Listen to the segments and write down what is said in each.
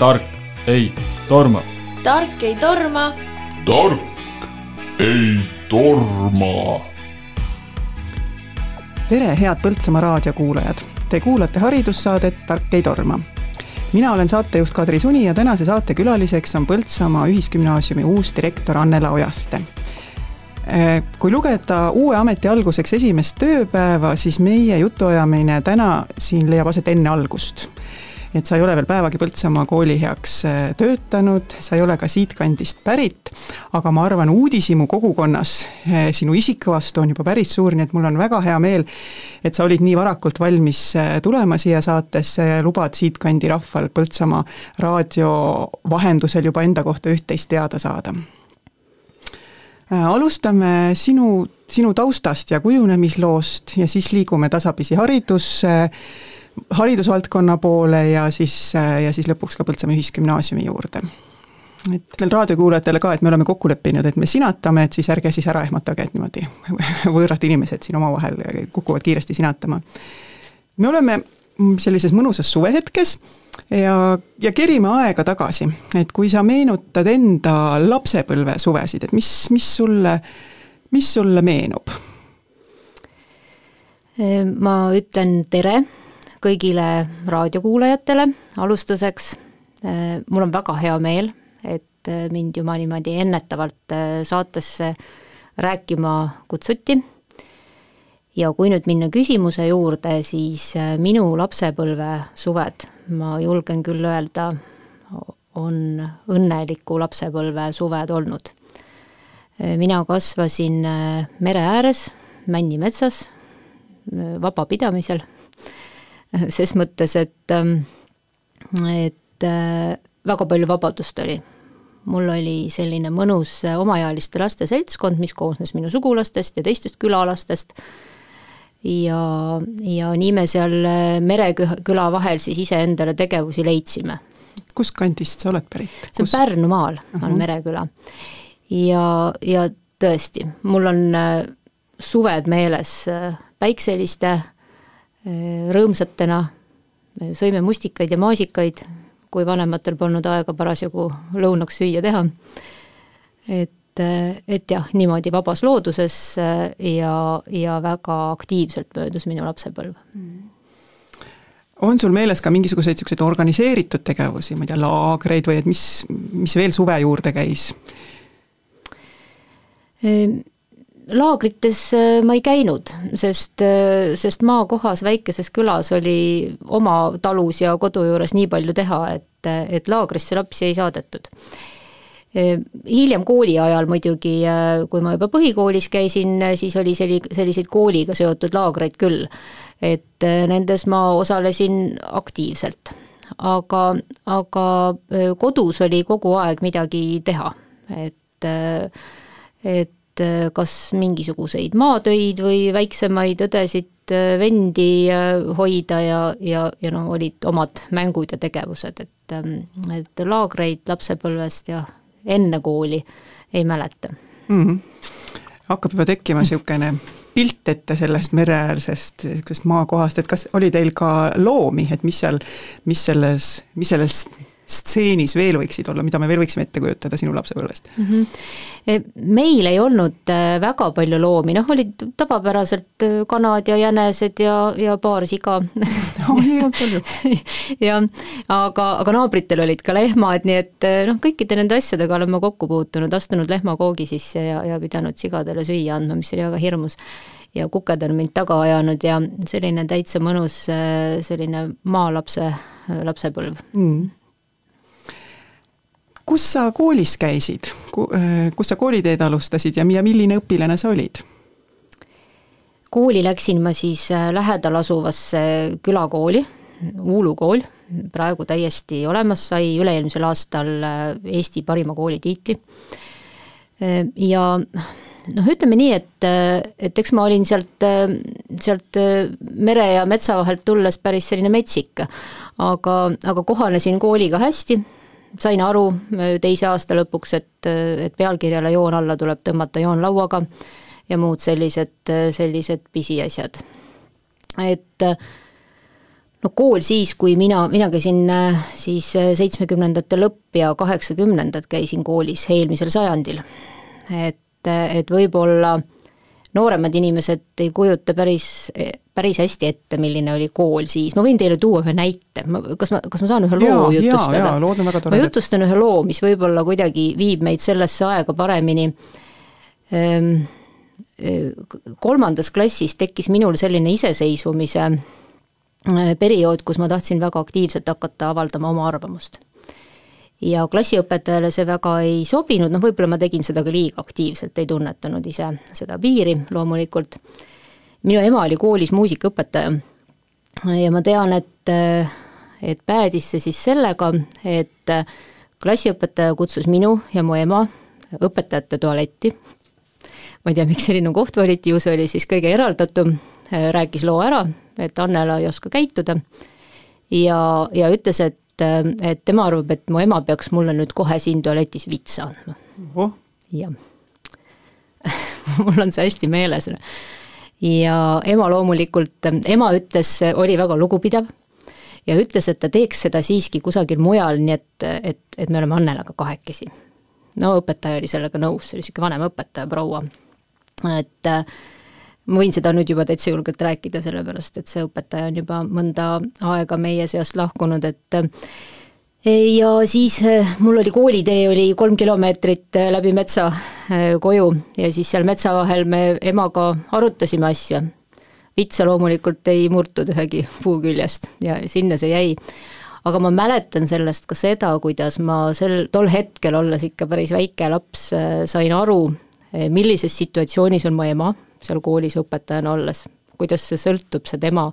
tark ei torma. tark ei torma. tark ei torma. tere, head Põltsamaa raadiokuulajad. Te kuulate haridussaadet Tark ei torma. mina olen saatejuht Kadri Suni ja tänase saate külaliseks on Põltsamaa Ühisgümnaasiumi uus direktor Annela Ojaste kui lugeda uue ameti alguseks esimest tööpäeva, siis meie jutuajamine täna siin leiab aset enne algust et sa ei ole veel päevagi Põltsamaa kooli heaks äh, töötanud, sa ei ole ka siitkandist pärit, aga ma arvan, uudishimu kogukonnas äh, sinu isiku vastu on juba päris suur, nii et mul on väga hea meel, et sa olid nii varakult valmis äh, tulema siia saatesse ja lubad siitkandi rahval Põltsamaa raadio vahendusel juba enda kohta üht-teist teada saada. Alustame sinu, sinu taustast ja kujunemisloost ja siis liigume tasapisi haridusse haridusvaldkonna poole ja siis, ja siis lõpuks ka Põltsamaa Ühisgümnaasiumi juurde. et veel raadiokuulajatele ka, et me oleme kokku leppinud, et me sinatame, et siis ärge siis ära ehmatage, et niimoodi võõrad inimesed siin omavahel kukuvad kiiresti sinatama. me oleme sellises mõnusas suvehetkes ja, ja kerime aega tagasi, et kui sa meenutad enda lapsepõlve suvesid, et mis, mis sulle, mis sulle meenub? ma ütlen tere kõigile raadiokuulajatele alustuseks. Äh, mul on väga hea meel, et äh, mind juba niimoodi ennetavalt äh, saatesse rääkima kutsuti. ja kui nüüd minna küsimuse juurde, siis minu lapsepõlve suved, ma julgen küll öelda, on õnneliku lapsepõlve suved olnud. mina kasvasin mere ääres, Männi metsas, vabapidamisel ses mõttes, et, ähm, et äh, väga palju vabadust oli. mul oli selline mõnus omaealiste laste seltskond, mis koosnes minu sugulastest ja teistest külalastest ja, ja nii me seal Mereküla vahel siis iseendale tegevusi leidsime. kust kandist sa oled pärit? see on Pärnumaal uh, -huh. on Mereküla. ja, ja tõesti, mul on äh, suved meeles äh, päikseliste Äh, rõõmsatena, sõime mustikaid ja maasikaid, kui vanematel polnud aega parasjagu lõunaks süüa teha. et, äh, et jah, niimoodi vabas looduses äh, ja, ja väga aktiivselt möödus minu lapsepõlv on sul meeles ka mingisuguseid niisuguseid organiseeritud tegevusi, ma ei tea, laagreid või et mis, mis veel suve juurde käis? Laagrites äh, ma ei käinud, sest, äh, sest maakohas väikeses külas oli oma talus ja kodu juures nii palju teha, et, et laagrisse lapsi ei saadetud. Äh, hiljem kooli ajal muidugi, kui ma juba põhikoolis käisin, siis oli selli-, selliseid kooliga seotud laagreid küll. et nendes ma osalesin aktiivselt. aga, aga kodus oli kogu aeg midagi teha, et, et et äh, kas mingisuguseid maatöid või väiksemaid õdesid, äh, vendi äh, hoida ja, ja, ja no olid omad mängud ja tegevused, et, ähm, et laagreid lapsepõlvest ja enne kooli ei mäleta mm. -hmm. hakkab juba tekkima niisugune pilt ette sellest mereäärsest niisugusest maakohast, et kas oli teil ka loomi, et mis seal, mis selles, mis selles stseenis veel võiksid olla, mida me veel võiksime ette kujutada sinu lapsepõlvest mm? -hmm. meil ei olnud äh, väga palju loomi, noh, olid tavapäraselt äh, kanad ja jänesed ja, ja paar siga. Jah, aga, aga naabritel olid ka lehmad, nii et noh, kõikide nende asjadega olen ma kokku puutunud, astunud lehmakoogi sisse ja, ja pidanud sigadele süüa andma, mis oli väga hirmus. Ja kuked on mind taga ajanud ja selline täitsa mõnus selline maalapse lapsepõlv. Mm kus sa koolis käisid, äh, kus sa kooliteed alustasid ja, ja milline õpilane sa olid? kooli läksin ma siis äh, lähedal asuvasse külakooli, Uulu kool, praegu täiesti olemas, sai üle-eelmisel aastal äh, Eesti parima kooli tiitli. ja noh, ütleme nii, et, et eks ma olin sealt, sealt mere ja metsa vahelt tulles päris selline metsik, aga, aga kohanesin kooliga hästi sain aru äh, teise aasta lõpuks, et, et pealkirjale joon alla tuleb tõmmata joonlauaga ja muud sellised, sellised pisiasjad. et no kool siis, kui mina, mina käisin äh, siis äh, seitsmekümnendate lõpp ja kaheksakümnendad käisin koolis eelmisel sajandil. et, et võib-olla nooremad inimesed ei kujuta päris, päris hästi ette, milline oli kool siis, ma võin teile tuua ühe näite, kas ma, kas ma saan ühe loo jaa, jutustada? ma jutustan ühe loo, mis võib-olla kuidagi viib meid sellesse aega paremini Ehm, eh, kolmandas klassis tekkis minul selline iseseisvumise eh, periood, kus ma tahtsin väga aktiivselt hakata avaldama oma arvamust. Ja klassiõpetajale see väga ei sobinud, noh võib-olla ma tegin seda ka liiga aktiivselt, ei tunnetanud ise seda piiri loomulikult. minu ema oli koolis muusikaõpetaja ja ma tean, et, et päädis see siis sellega, et klassiõpetaja kutsus minu ja mu ema õpetajate tualetti. Ma ei tea, miks selline koht valiti, ju see oli siis kõige eraldatum, rääkis loo ära, et Annela ei oska käituda. Ja, ja ütles, et, et tema arvab, et mu ema peaks mulle nüüd kohe siin tualetis vitsa andma. oh, jah mul on see hästi meeles. ja ema loomulikult, ema ütles, oli väga lugupidav ja ütles, et ta teeks seda siiski kusagil mujal, nii et, et, et me oleme Annelaga kahekesi. no õpetaja oli sellega nõus, see oli niisugune vanem õpetaja, proua et äh, ma võin seda nüüd juba täitsa julgelt rääkida, sellepärast et see õpetaja on juba mõnda aega meie seast lahkunud, et äh, ja siis äh, mul oli koolitee oli kolm kilomeetrit läbi metsa koju ja siis seal metsa vahel me emaga arutasime asja. vitsa loomulikult ei murtud ühegi puu küljest ja sinna see jäi. aga ma mäletan sellest ka seda, kuidas ma sel, tol hetkel, olles ikka päris väike laps, sain aru, millises situatsioonis on mu ema seal koolis õpetajana olles, kuidas see sõltub, see tema,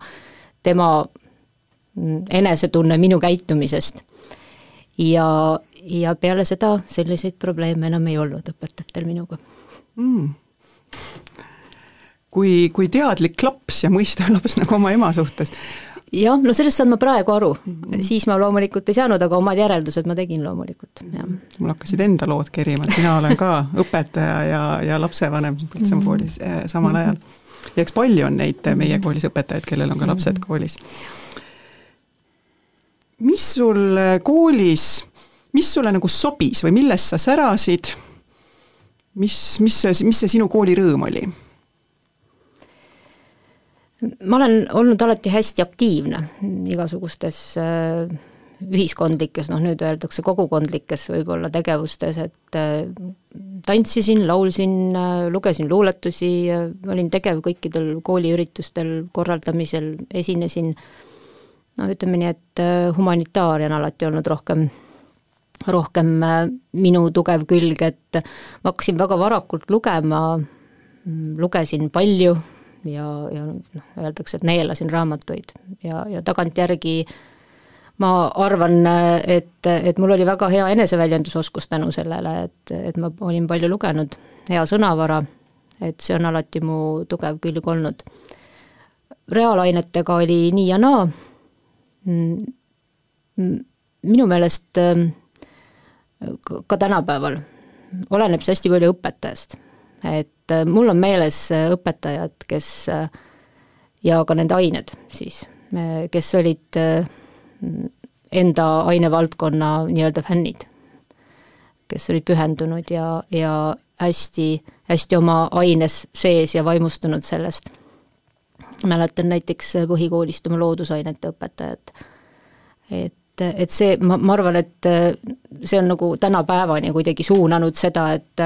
tema mm, enesetunne minu käitumisest. ja, ja peale seda selliseid probleeme enam ei olnud õpetajatel minuga mm. kui, kui teadlik laps ja mõistev laps nagu oma ema suhtes jah, no sellest saan ma praegu aru mm, -hmm. siis ma loomulikult ei saanud, aga omad järeldused ma tegin loomulikult, jah. mul hakkasid enda lood kerima, et mina olen ka õpetaja ja, ja lapsevanem Põltsamaa koolis eh, samal mm -hmm. ajal. ja eks palju on neid meie koolis õpetajaid, kellel on ka lapsed koolis. mis sul koolis, mis sulle nagu sobis või millest sa särasid, mis, mis mis see sinu kooli rõõm oli? Ma olen olnud alati hästi aktiivne igasugustes äh, ühiskondlikes, noh nüüd öeldakse kogukondlikes võib-olla tegevustes, et äh, tantsisin, laulsin, äh, lugesin luuletusi, olin tegev kõikidel kooliüritustel korraldamisel, esinesin, noh ütleme nii, et humanitaaria on alati olnud rohkem, rohkem minu tugev külg, et ma hakkasin väga varakult lugema, lugesin palju ja, ja noh, öeldakse, et neelasin raamatuid. Ja, ja tagantjärgi ma arvan, et, et mul oli väga hea eneseväljendusoskus tänu sellele, et, et ma olin palju lugenud, hea sõnavara, et see on alati mu tugev külg olnud. reaalainetega oli nii ja naa, minu meelest ka tänapäeval oleneb see hästi palju õpetajast, et et äh, mul on meeles äh, õpetajad, kes äh, ja ka nende ained siis, kes olid enda ainevaldkonna nii-öelda fännid, kes olid pühendunud ja, ja hästi, hästi oma aines sees ja vaimustunud sellest. mäletan näiteks põhikoolist oma loodusainete õpetajat, et et see, ma, ma arvan, et see on nagu tänapäevani kuidagi suunanud seda, et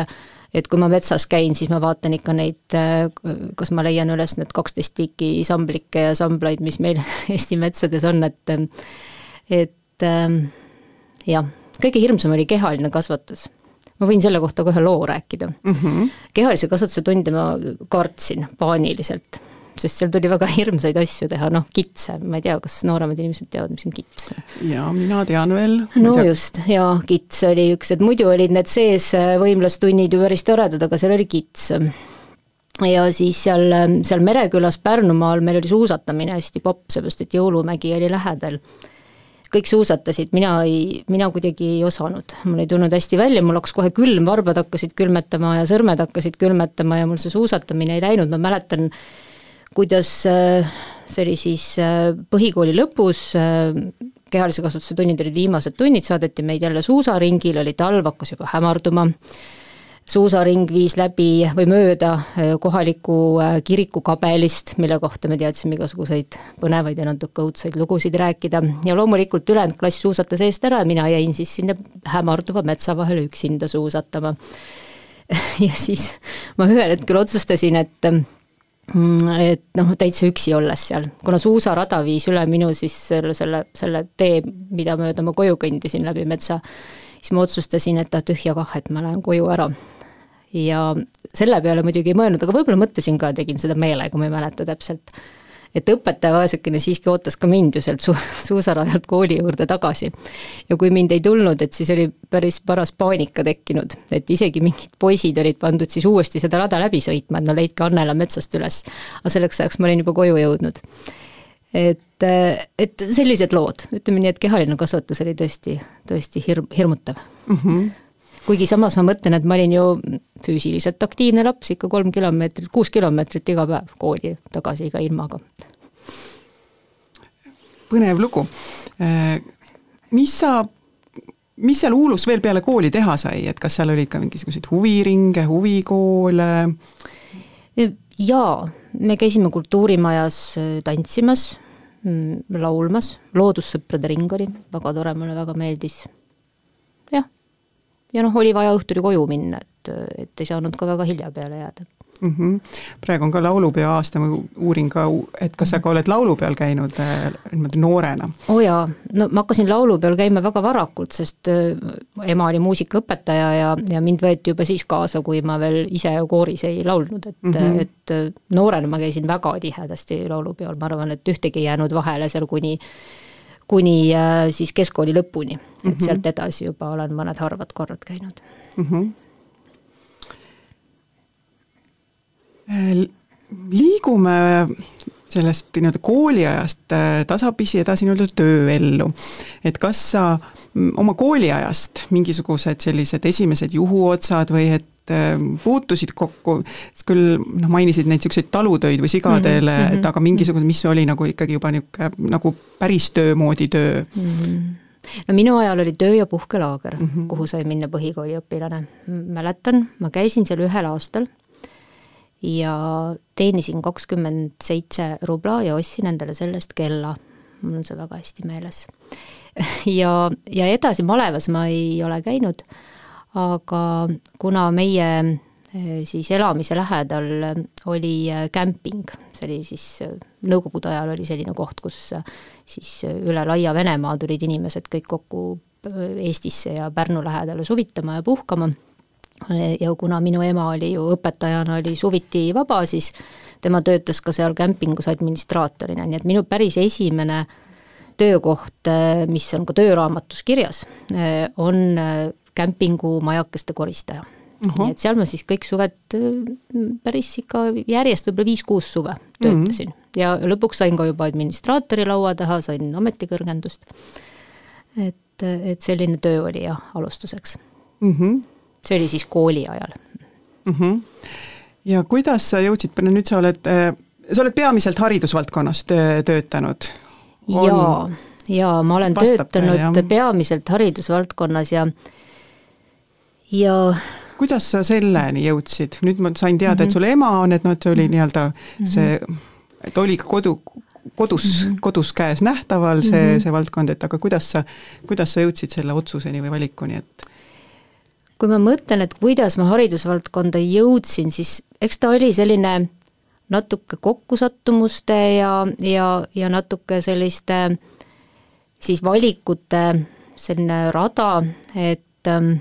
et kui ma metsas käin, siis ma vaatan ikka neid, äh, kas ma leian üles need kaksteist liiki samblikke ja samblaid, mis meil Eesti metsades on, et et ähm, jah, kõige hirmsam oli kehaline kasvatus. ma võin selle kohta ka ühe loo rääkida mm. -hmm. kehalise kasvatuse tunde ma kartsin paaniliselt sest seal tuli väga hirmsaid asju teha, noh, kitse, ma ei tea, kas nooremad inimesed teavad, mis on kits? jaa, mina tean veel. no tea. just, jaa, kits oli üks, et muidu olid need sees äh, võimlastunnid ju päris toredad, aga seal oli kits. ja siis seal, seal Merekülas Pärnumaal meil oli suusatamine hästi popp, seepärast et Jõulumägi oli lähedal kõik suusatasid, mina ei, mina kuidagi ei osanud, mul ei tulnud hästi välja, mul hakkas kohe külm, varbad hakkasid külmetama ja sõrmed hakkasid külmetama ja mul see suusatamine ei läinud, ma mäletan, kuidas äh, see oli siis äh, põhikooli lõpus, äh, kehalise kasvatuse tunnid olid viimased tunnid, saadeti meid jälle suusaringile, oli talv, hakkas juba hämarduma, suusaring viis läbi või mööda kohaliku kiriku kabelist, mille kohta me teadsime igasuguseid põnevaid ja natuke õudseid lugusid rääkida ja loomulikult ülejäänud klass suusatas eest ära ja mina jäin siis sinna hämarduva metsa vahele üksinda suusatama. ja siis ma ühel hetkel otsustasin, et et noh, täitsa üksi olles seal, kuna suusarada viis üle minu siis selle, selle, selle tee, mida mööda ma koju kõndisin läbi metsa, siis ma otsustasin, et ah tühja kah, et ma lähen koju ära. ja selle peale muidugi ei mõelnud, aga võib-olla mõtlesin ka, tegin seda meelega, ma ei mäleta täpselt et õpetaja vaesekene siiski ootas ka mind ju sealt su-, suusarajalt kooli juurde tagasi. ja kui mind ei tulnud, et siis oli päris paras paanika tekkinud, et isegi mingid poisid olid pandud siis uuesti seda rada läbi sõitma, et no leidke Annela metsast üles. aga selleks ajaks ma olin juba koju jõudnud. et, et sellised lood, ütleme nii, et kehaline kasvatus oli tõesti, tõesti hirm, hirmutav mm. -hmm kuigi samas ma mõtlen, et ma olin ju füüsiliselt aktiivne laps, ikka kolm kilomeetrit, kuus kilomeetrit iga päev kooli tagasi iga ilmaga. põnev lugu. Äh, mis sa, mis seal Uulus veel peale kooli teha sai, et kas seal oli ka mingisuguseid huviringe, huvikoole? jaa, me käisime kultuurimajas äh, tantsimas, mm, laulmas, loodussõprade ring oli, väga tore, mulle väga meeldis ja noh, oli vaja õhtul ju koju minna, et, et ei saanud ka väga hilja peale jääda mm. -hmm. praegu on ka laulupeo aasta, ma uurin ka, et kas sa ka oled laulupeol käinud äh, niimoodi noorena? oo oh jaa, no ma hakkasin laulupeol käima väga varakult, sest äh, ema oli muusikaõpetaja ja, ja mind võeti juba siis kaasa, kui ma veel ise kooris ei laulnud, et mm, -hmm. et äh, noorena ma käisin väga tihedasti laulupeol, ma arvan, et ühtegi ei jäänud vahele seal kuni kuni äh, siis keskkooli lõpuni, et mm -hmm. sealt edasi juba olen mõned harvad korrad käinud mm. -hmm. liigume sellest nii-öelda kooliajast äh, tasapisi edasi nii-öelda tööellu. et kas sa oma kooliajast mingisugused sellised esimesed juhuotsad või et puutusid kokku, küll noh, mainisid neid niisuguseid talutöid või sigadele mm, -hmm. et aga mingisugune, mis oli nagu ikkagi juba niisugune nagu päris töö moodi töö mm? -hmm. no minu ajal oli töö- ja puhkelaager mm, -hmm. kuhu sai minna põhikooliõpilane. mäletan, ma käisin seal ühel aastal ja teenisin kakskümmend seitse rubla ja ostsin endale sellest kella. mul on see väga hästi meeles. ja, ja edasi malevas ma ei ole käinud aga kuna meie eh, siis elamise lähedal oli eh, kämping, see oli siis, eh, nõukogude ajal oli selline koht, kus siis üle laia Venemaa tulid inimesed kõik kokku Eestisse ja Pärnu lähedale suvitama ja puhkama, ja kuna minu ema oli ju õpetajana, oli suviti vaba, siis tema töötas ka seal kämpingus administraatorina, nii et minu päris esimene töökoht, mis on ka tööraamatus kirjas, on kämpingu majakeste koristaja. nii et seal ma siis kõik suved päris ikka järjest võib-olla viis-kuus suve töötasin mm -hmm. ja lõpuks sain ka juba administraatori laua taha, sain ametikõrgendust. et, et selline töö oli jah, alustuseks mm. -hmm. see oli siis kooli ajal mm. -hmm. ja kuidas sa jõudsid, nüüd sa oled, sa oled peamiselt haridusvaldkonnas töötanud? jaa, jaa, ma olen Vastab töötanud teile, peamiselt haridusvaldkonnas ja ja kuidas sa selleni jõudsid, nüüd ma sain teada et mhm. sul ema on, et noh, et see oli mhm. nii-öelda see, et oli ka kodu, kodus mm, -hmm. kodus käes nähtaval see mm, -hmm. see valdkond, et aga kuidas sa, kuidas sa jõudsid selle otsuseni või valikuni, et kui ma mõtlen, et kuidas ma haridusvaldkonda jõudsin, siis eks ta oli selline natuke kokkusattumuste ja, ja, ja natuke selliste siis valikute selline rada, et ähm,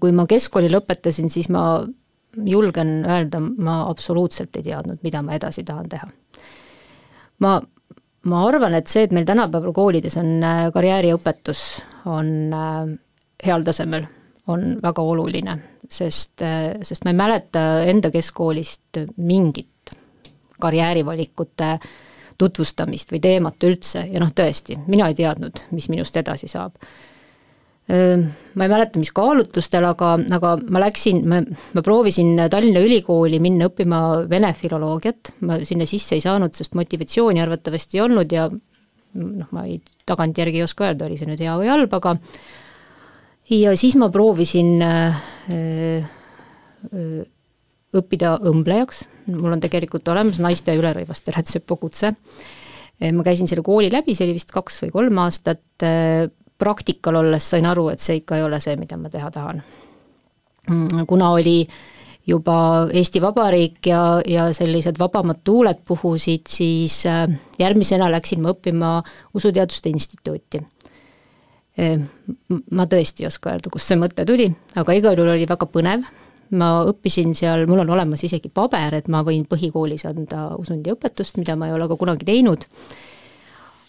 kui ma keskkooli lõpetasin, siis ma julgen öelda, ma absoluutselt ei teadnud, mida ma edasi tahan teha. ma, ma arvan, et see, et meil tänapäeval koolides on äh, karjääriõpetus, on äh, heal tasemel, on väga oluline, sest, äh, sest ma ei mäleta enda keskkoolist mingit karjäärivalikute tutvustamist või teemat üldse ja noh, tõesti, mina ei teadnud, mis minust edasi saab ma ei mäleta, mis kaalutlustel, aga, aga ma läksin, ma, ma proovisin Tallinna Ülikooli minna õppima vene filoloogiat, ma sinna sisse ei saanud, sest motivatsiooni arvatavasti ei olnud ja noh, ma ei, tagantjärgi ei oska öelda, oli see nüüd hea või halb, aga ja siis ma proovisin äh, äh, õppida õmblejaks, mul on tegelikult olemas naiste ülerõivaste rätsepa kutse. ma käisin selle kooli läbi, see oli vist kaks või kolm aastat, praktikal olles sain aru, et see ikka ei ole see, mida ma teha tahan. Mm, kuna oli juba Eesti Vabariik ja, ja sellised vabamad tuuled puhusid, siis äh, järgmisena läksin ma õppima Usuteaduste Instituuti. Äh, ma tõesti ei oska öelda, kust see mõte tuli, aga igal juhul oli väga põnev, ma õppisin seal, mul on olemas isegi paber, et ma võin põhikoolis anda usundiõpetust, mida ma ei ole ka kunagi teinud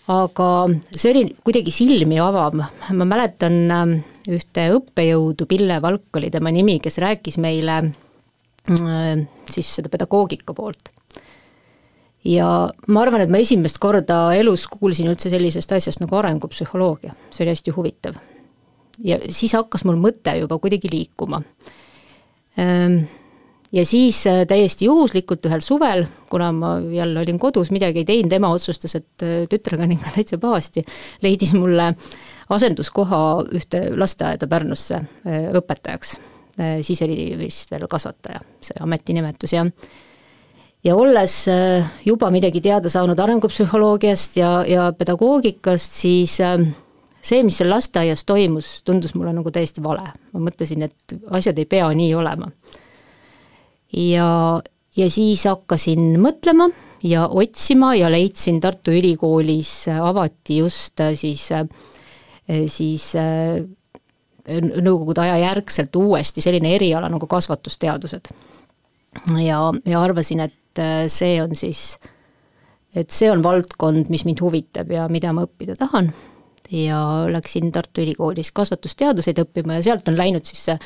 aga see oli kuidagi silmi avav, ma mäletan ähm, ühte õppejõudu, Pille Valk oli tema nimi, kes rääkis meile äh, siis seda pedagoogika poolt. ja ma arvan, et ma esimest korda elus kuulsin üldse sellisest asjast nagu arengupsühholoogia, see oli hästi huvitav. ja siis hakkas mul mõte juba kuidagi liikuma ähm, ja siis äh, täiesti juhuslikult ühel suvel, kuna ma jälle olin kodus, midagi ei teinud, ema otsustas, et äh, tütrega on ikka täitsa pahasti, leidis mulle asenduskoha ühte lasteaeda Pärnusse äh, õpetajaks. siis oli vist veel kasvataja, see ametinimetus ja ja olles juba midagi teada saanud arengupsühholoogiast ja, ja pedagoogikast, siis see, mis seal lasteaias toimus, tundus mulle nagu täiesti vale. ma mõtlesin, et asjad ei pea nii olema ja, ja siis hakkasin mõtlema ja otsima ja leidsin Tartu Ülikoolis avati just äh, siis, äh, siis äh, nõukogude aja järgselt uuesti selline eriala nagu kasvatusteadused. ja, ja arvasin, et see on siis, et see on valdkond, mis mind huvitab ja mida ma õppida tahan. ja läksin Tartu Ülikoolis kasvatusteaduseid õppima ja sealt on läinud siis see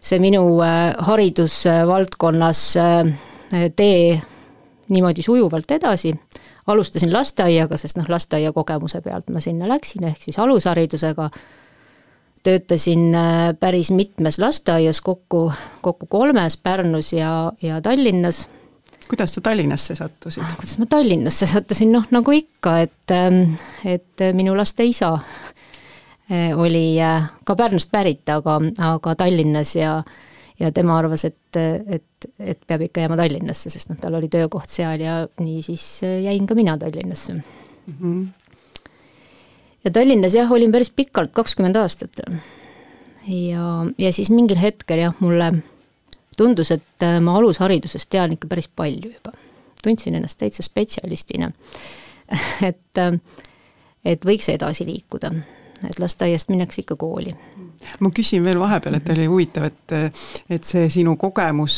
see minu äh, haridusvaldkonnas äh, tee niimoodi sujuvalt edasi, alustasin lasteaiaga, sest noh, lasteaia kogemuse pealt ma sinna läksin, ehk siis alusharidusega, töötasin äh, päris mitmes lasteaias, kokku, kokku kolmes, Pärnus ja, ja Tallinnas. kuidas sa Tallinnasse sattusid? kuidas ma Tallinnasse sattusin, noh nagu ikka, et, ähm, et minu laste isa oli eh, ka Pärnust pärit, aga, aga Tallinnas ja ja tema arvas, et, et, et peab ikka jääma Tallinnasse, sest noh, tal oli töökoht seal ja nii siis jäin ka mina Tallinnasse mm. -hmm. ja Tallinnas jah, olin päris pikalt, kakskümmend aastat. ja, ja siis mingil hetkel jah, mulle tundus, et ma alusharidusest tean ikka päris palju juba. tundsin ennast täitsa spetsialistina et, et võiks edasi liikuda et lasteaiast minnakse ikka kooli. ma küsin veel vahepeal, et oli huvitav, et, et see sinu kogemus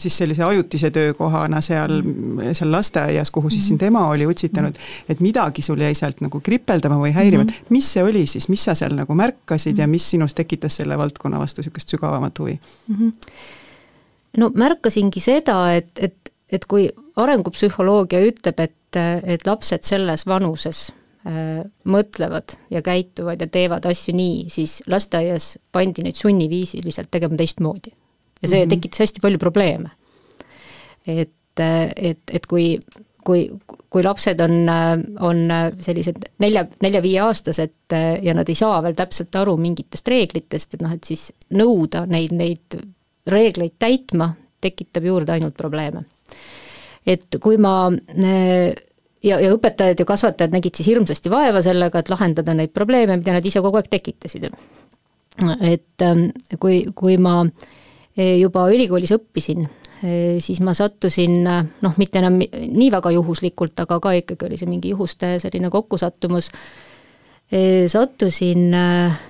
siis sellise ajutise töökohana seal, seal lasteaias, kuhu siis sind ema oli utsitanud, et midagi sul jäi sealt nagu kripeldama või häirima, et mis see oli siis, mis sa seal nagu märkasid ja mis sinus tekitas selle valdkonna vastu niisugust sügavamat huvi? No märkasingi seda, et, et, et kui arengupsühholoogia ütleb, et, et lapsed selles vanuses Äh, mõtlevad ja käituvad ja teevad asju nii, siis lasteaias pandi neid sunniviisiliselt tegema teistmoodi. ja see mm -hmm. tekitas hästi palju probleeme. et, et, et kui, kui, kui lapsed on, on sellised nelja, nelja-viieaastased ja nad ei saa veel täpselt aru mingitest reeglitest, et noh, et siis nõuda neid, neid reegleid täitma, tekitab juurde ainult probleeme. et kui ma ja, ja õpetajad ja kasvatajad nägid siis hirmsasti vaeva sellega, et lahendada neid probleeme, mida nad ise kogu aeg tekitasid. et ähm, kui, kui ma e, juba ülikoolis õppisin, e, siis ma sattusin noh, mitte enam nii väga juhuslikult, aga ka ikkagi oli see mingi juhuste selline kokkusattumus, e, sattusin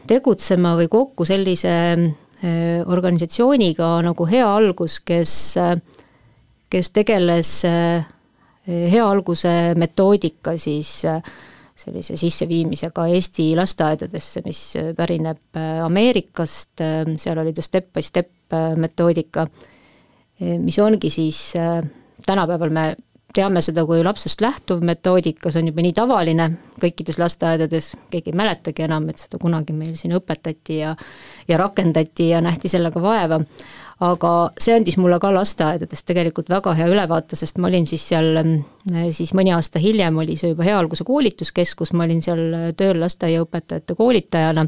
tegutsema või kokku sellise organisatsiooniga nagu Hea Algus, kes, kes tegeles hea alguse metoodika siis äh, sellise sisseviimisega Eesti lasteaedadesse, mis äh, pärineb äh, Ameerikast, seal oli ta step by step metoodika, mis ongi siis, tänapäeval me teame seda kui lapsest lähtuv metoodika, see on juba nii tavaline kõikides lasteaedades, keegi ei mäletagi enam, et seda kunagi meil siin õpetati ja ja rakendati ja nähti sellega vaeva. aga see andis mulle ka lasteaedadest tegelikult väga hea ülevaate, sest ma olin siis seal, siis mõni aasta hiljem oli see juba Hea Alguse koolituskeskus, ma olin seal tööl lasteaiaõpetajate koolitajana,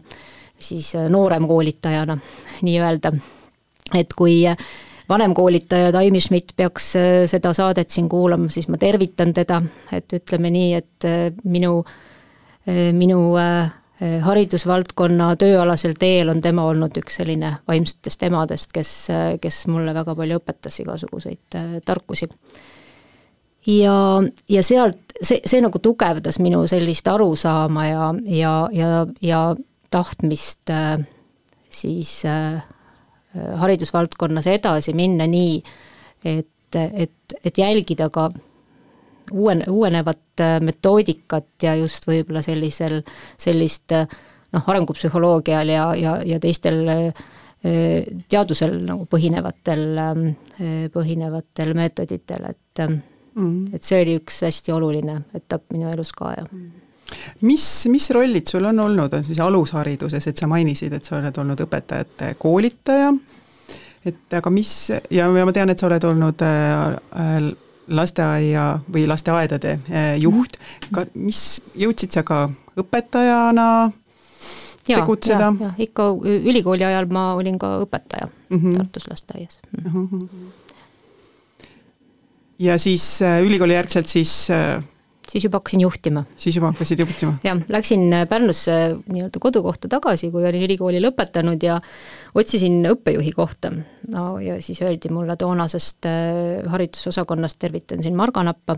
siis nooremkoolitajana nii-öelda, et kui vanemkoolitaja Taimi Schmidt peaks äh, seda saadet siin kuulama, siis ma tervitan teda, et ütleme nii, et äh, minu, äh, minu haridusvaldkonna tööalasel teel on tema olnud üks selline vaimsetest emadest, kes, kes mulle väga palju õpetas igasuguseid tarkusi. ja, ja sealt, see, see nagu tugevdas minu sellist arusaama ja, ja, ja, ja tahtmist siis äh, haridusvaldkonnas edasi minna nii, et, et, et jälgida ka uuen, uuenevat äh, metoodikat ja just võib-olla sellisel, sellist äh, noh, arengupsühholoogial ja, ja, ja teistel äh, teadusel nagu põhinevatel, põhinevatel meetoditel, et mm. et see oli üks hästi oluline etapp minu elus ka ja mm mis, mis rollid sul on olnud, on siis alushariduses, et sa mainisid, et sa oled olnud õpetajate koolitaja, et aga mis, ja, ja ma tean, et sa oled olnud äh, lasteaia või lasteaedade äh, juht, ka mis, jõudsid sa ka õpetajana ja, tegutseda? ikka ülikooli ajal ma olin ka õpetaja mm -hmm. Tartus lasteaias mm. -hmm. ja siis äh, ülikooli järgselt siis äh, siis juba hakkasin juhtima. siis juba hakkasid juhtima? jah, läksin Pärnusse nii-öelda kodukohta tagasi, kui olin ülikooli lõpetanud ja otsisin õppejuhi kohta. no ja siis öeldi mulle toonasest äh, haridusosakonnast, tervitan siin Marga Nappa,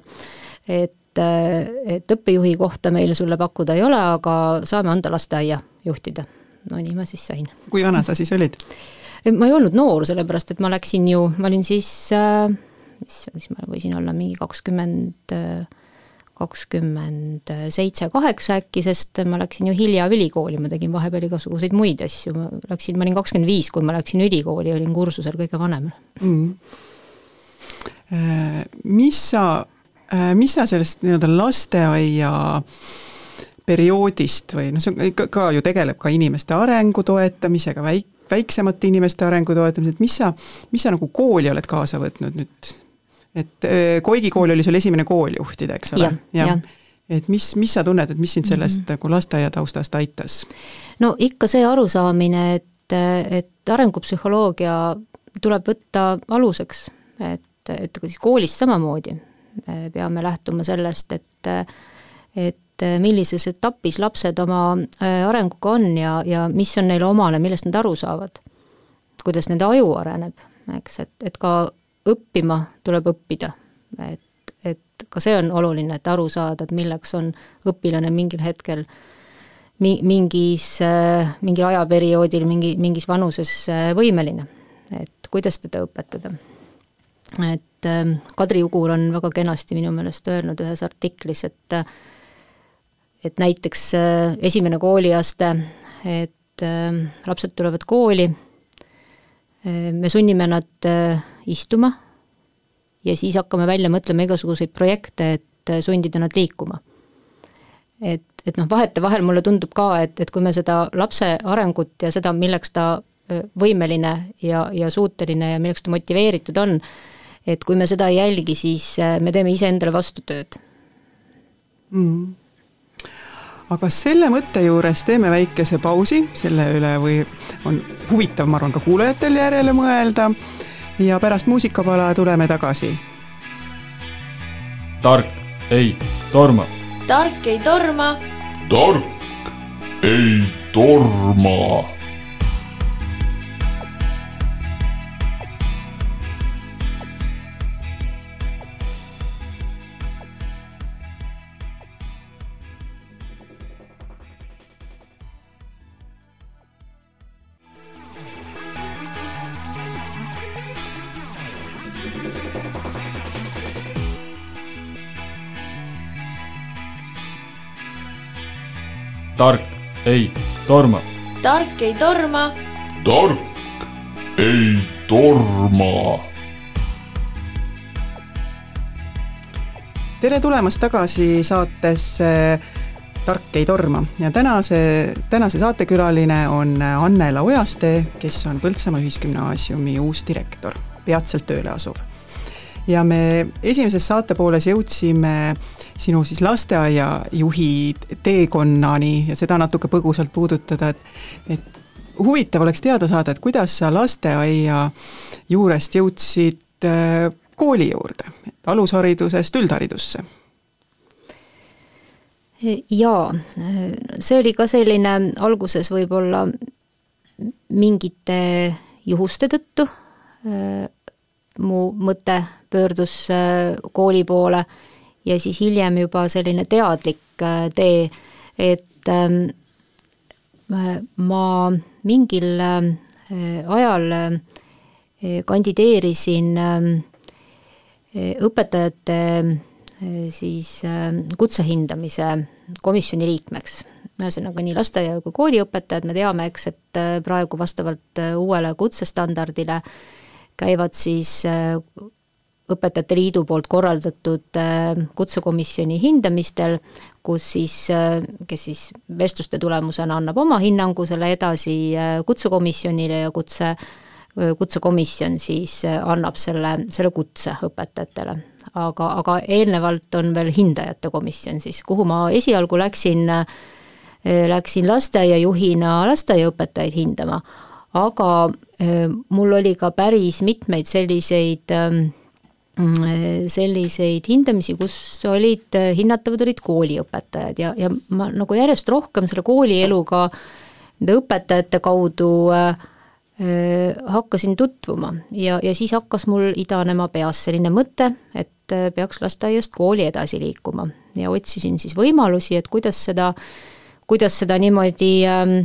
et, äh, et õppejuhi kohta meil sulle pakkuda ei ole, aga saame anda lasteaia juhtida. no nii ma siis sain. kui vana sa siis olid? ma ei olnud noor, sellepärast et ma läksin ju, ma olin siis äh, mis, mis ma võisin olla, mingi kakskümmend 20 kakskümmend seitse, kaheksa äkki, sest ma läksin ju hilja ülikooli, ma tegin vahepeal igasuguseid muid asju, ma läksin, ma olin kakskümmend viis, kui ma läksin ülikooli, olin kursusel kõige vanem mm.. Mis sa, äh, mis sa sellest nii-öelda lasteaia perioodist või noh, see ka, ka ju tegeleb ka inimeste arengu toetamisega, väik-, väiksemate inimeste arengu toetamisega, et mis sa, mis sa nagu kooli oled kaasa võtnud nüüd et Koigi kool oli sul esimene kool juhtida, eks ole? jah ja. ja., et mis, mis sa tunned, et mis sind sellest -hmm. nagu lasteaia taustast aitas? no ikka see arusaamine, et, et arengupsühholoogia tuleb võtta aluseks, et, et ka siis koolis samamoodi peame lähtuma sellest, et et millises etapis lapsed oma arenguga on ja, ja mis on neile omane, millest nad aru saavad. kuidas nende aju areneb, eks, et, et ka õppima tuleb õppida, et, et ka see on oluline, et aru saada, et milleks on õpilane mingil hetkel mi-, mingis, mingil ajaperioodil, mingi, mingis vanuses võimeline, et kuidas teda õpetada. et ähm, Kadri Ugur on väga kenasti minu meelest öelnud ühes artiklis, et et näiteks äh, esimene kooliaste, et lapsed tulevad kooli, äh, me sunnime nad äh, istuma ja siis hakkame välja mõtlema igasuguseid projekte, et sundida nad liikuma. et, et noh, vahetevahel mulle tundub ka, et, et kui me seda lapse arengut ja seda, milleks ta võimeline ja, ja suuteline ja milleks ta motiveeritud on, et kui me seda ei jälgi, siis me teeme iseendale vastutööd mm. Aga selle mõtte juures teeme väikese pausi, selle üle või on huvitav, ma arvan, ka kuulajatel järele mõelda ja pärast muusikapala tuleme tagasi. tark ei torma. tark ei torma. tark ei torma tark ei torma. tark ei torma. tark ei torma. tere tulemast tagasi saatesse Tark ei torma ja tänase, tänase saatekülaline on Annela Ojaste, kes on Põltsamaa Ühisgümnaasiumi uus direktor, peatselt tööle asuv. ja me esimeses saatepooles jõudsime sinu siis lasteaiajuhi teekonnani ja seda natuke põgusalt puudutada, et et huvitav oleks teada saada, et kuidas sa lasteaia juurest jõudsid äh, kooli juurde, alusharidusest üldharidusse? jaa, see oli ka selline alguses võib-olla mingite juhuste tõttu, mu mõte pöördus kooli poole ja siis hiljem juba selline teadlik tee, et ähm, ma mingil ajal kandideerisin ähm, õpetajate äh, siis äh, kutsehindamise komisjoni liikmeks. ühesõnaga nii lasteaia kui kooliõpetajad, me teame, eks, et äh, praegu vastavalt uuele kutsestandardile käivad siis õpetajate liidu poolt korraldatud kutsekomisjoni hindamistel, kus siis, kes siis vestluste tulemusena annab oma hinnangu selle edasi kutsekomisjonile ja kutse kutsekomisjon siis annab selle, selle kutse õpetajatele. aga, aga eelnevalt on veel hindajate komisjon siis, kuhu ma esialgu läksin, läksin lasteaiajuhina lasteaiaõpetajaid hindama, aga mul oli ka päris mitmeid selliseid selliseid hindamisi, kus olid, hinnatavad olid kooliõpetajad ja, ja ma nagu järjest rohkem selle koolieluga nende õpetajate kaudu äh, hakkasin tutvuma. Ja, ja siis hakkas mul idanema peas selline mõte, et peaks lasteaiast kooli edasi liikuma. Ja otsisin siis võimalusi, et kuidas seda, kuidas seda niimoodi ähm,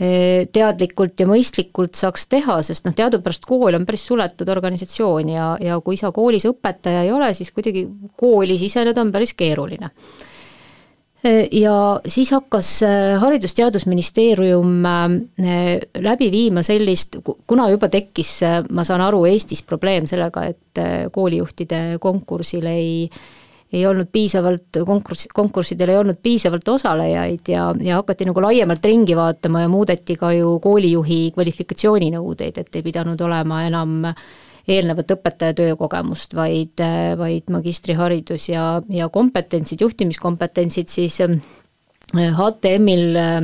teadlikult ja mõistlikult saaks teha, sest noh, teadupärast kool on päris suletud organisatsioon ja, ja kui sa koolis õpetaja ei ole, siis kuidagi kooli siseneda on päris keeruline. Ja siis hakkas äh, Haridus-Teadusministeerium äh, läbi viima sellist, kuna juba tekkis, äh, ma saan aru, Eestis probleem sellega, et koolijuhtide konkursil ei ei olnud piisavalt, konkurss, konkurssidel ei olnud piisavalt osalejaid ja, ja hakati nagu laiemalt ringi vaatama ja muudeti ka ju koolijuhi kvalifikatsiooninõudeid, et ei pidanud olema enam eelnevat õpetaja töökogemust, vaid, vaid magistriharidus ja, ja kompetentsid, juhtimiskompetentsid siis HTM-il äh,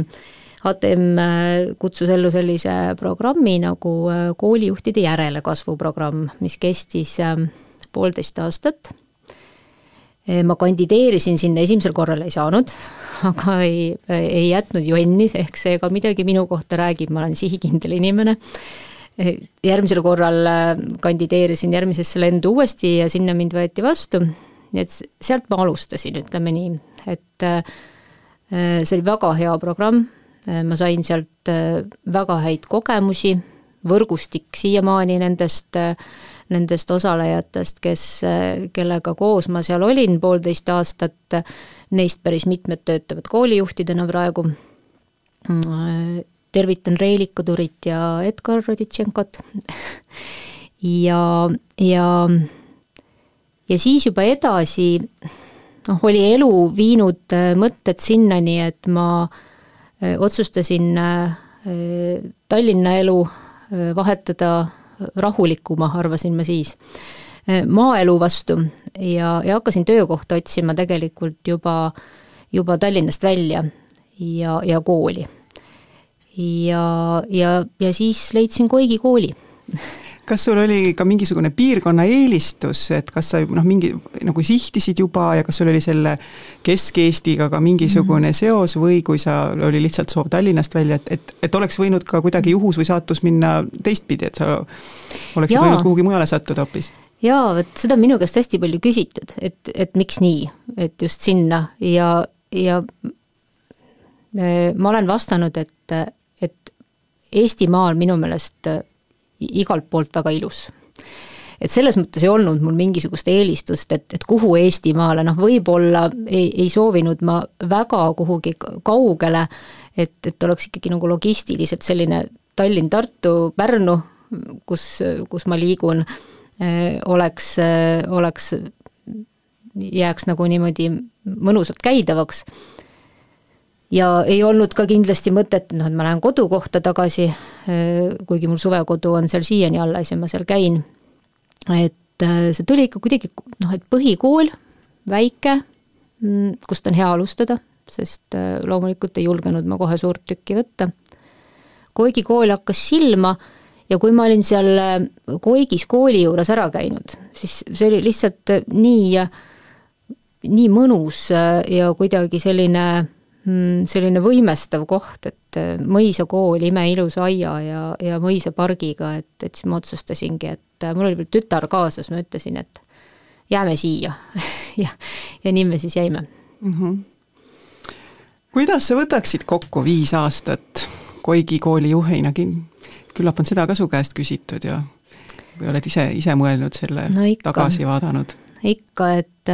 HTM äh, kutsus ellu sellise programmi nagu koolijuhtide järelkasvu programm, mis kestis poolteist aastat. Ma kandideerisin sinna, esimesel korral ei saanud, aga ei, ei jätnud jonni, ehk see ka midagi minu kohta räägib, ma olen sihikindel inimene. Järgmisel korral äh, kandideerisin järgmisesse lendu uuesti ja sinna mind võeti vastu, nii et sealt ma alustasin, ütleme nii, et äh, see oli väga hea programm, äh, ma sain sealt väga häid kogemusi, võrgustik siiamaani nendest, nendest osalejatest, kes, kellega koos ma seal olin poolteist aastat, neist päris mitmed töötavad koolijuhtidena praegu. Tervitan Reiliku Turit ja Edgar Roditšenkot. Ja, ja, ja siis juba edasi noh, oli elu viinud äh, mõtted sinnani, et ma äh, otsustasin äh, Tallinna elu vahetada rahulikuma, arvasin ma siis, maaelu vastu. Ja, ja hakkasin töökohta otsima tegelikult juba, juba Tallinnast välja ja, ja kooli. Ja, ja, ja siis leidsin Koigi kooli kas sul oli ka mingisugune piirkonna eelistus, et kas sa noh, mingi nagu sihtisid juba ja kas sul oli selle Kesk-Eestiga ka mingisugune mm -hmm. seos või kui sa, oli lihtsalt soov Tallinnast välja, et, et, et oleks võinud ka kuidagi juhus või saatus minna teistpidi, et sa oleksid Jaa. võinud kuhugi mujale sattuda hoopis? jaa, vot seda on minu käest hästi palju küsitud, et, et miks nii, et just sinna ja, ja ma olen vastanud, et Eestimaa on minu meelest igalt poolt väga ilus et selles mõttes ei olnud mul mingisugust eelistust, et, et kuhu Eestimaale, noh võib-olla ei, ei soovinud ma väga kuhugi kaugele, et, et oleks ikkagi nagu logistiliselt selline Tallinn, Tartu, Pärnu, kus, kus ma liigun, äh, oleks, äh, oleks jääks nagu niimoodi mõnusalt käidavaks. Ja ei olnud ka kindlasti mõtet, noh, et ma lähen kodukohta tagasi, kuigi mul suvekodu on seal siiani alles ja ma seal käin, et see tuli ikka kuidagi noh, et põhikool, väike, mm, kust on hea alustada, sest loomulikult ei julgenud ma kohe suurt tükki võtta. Koigi kool hakkas silma ja kui ma olin seal äh, Koigis kooli juures ära käinud, siis see oli lihtsalt äh, nii, nii mõnus äh, ja kuidagi selline, selline võimestav koht, et mõisakool imeilusa aia ja, ja mõisapargiga, et, et siis ma otsustasingi, et mul oli veel tütar kaasas, ma ütlesin, et jääme siia ja, ja nii me siis jäime mm. -hmm. kuidas sa võtaksid kokku viis aastat Koigi kooli juhina küllap on seda ka su käest küsitud ja või oled ise, ise mõelnud selle no ikka, tagasi vaadanud? ikka, et,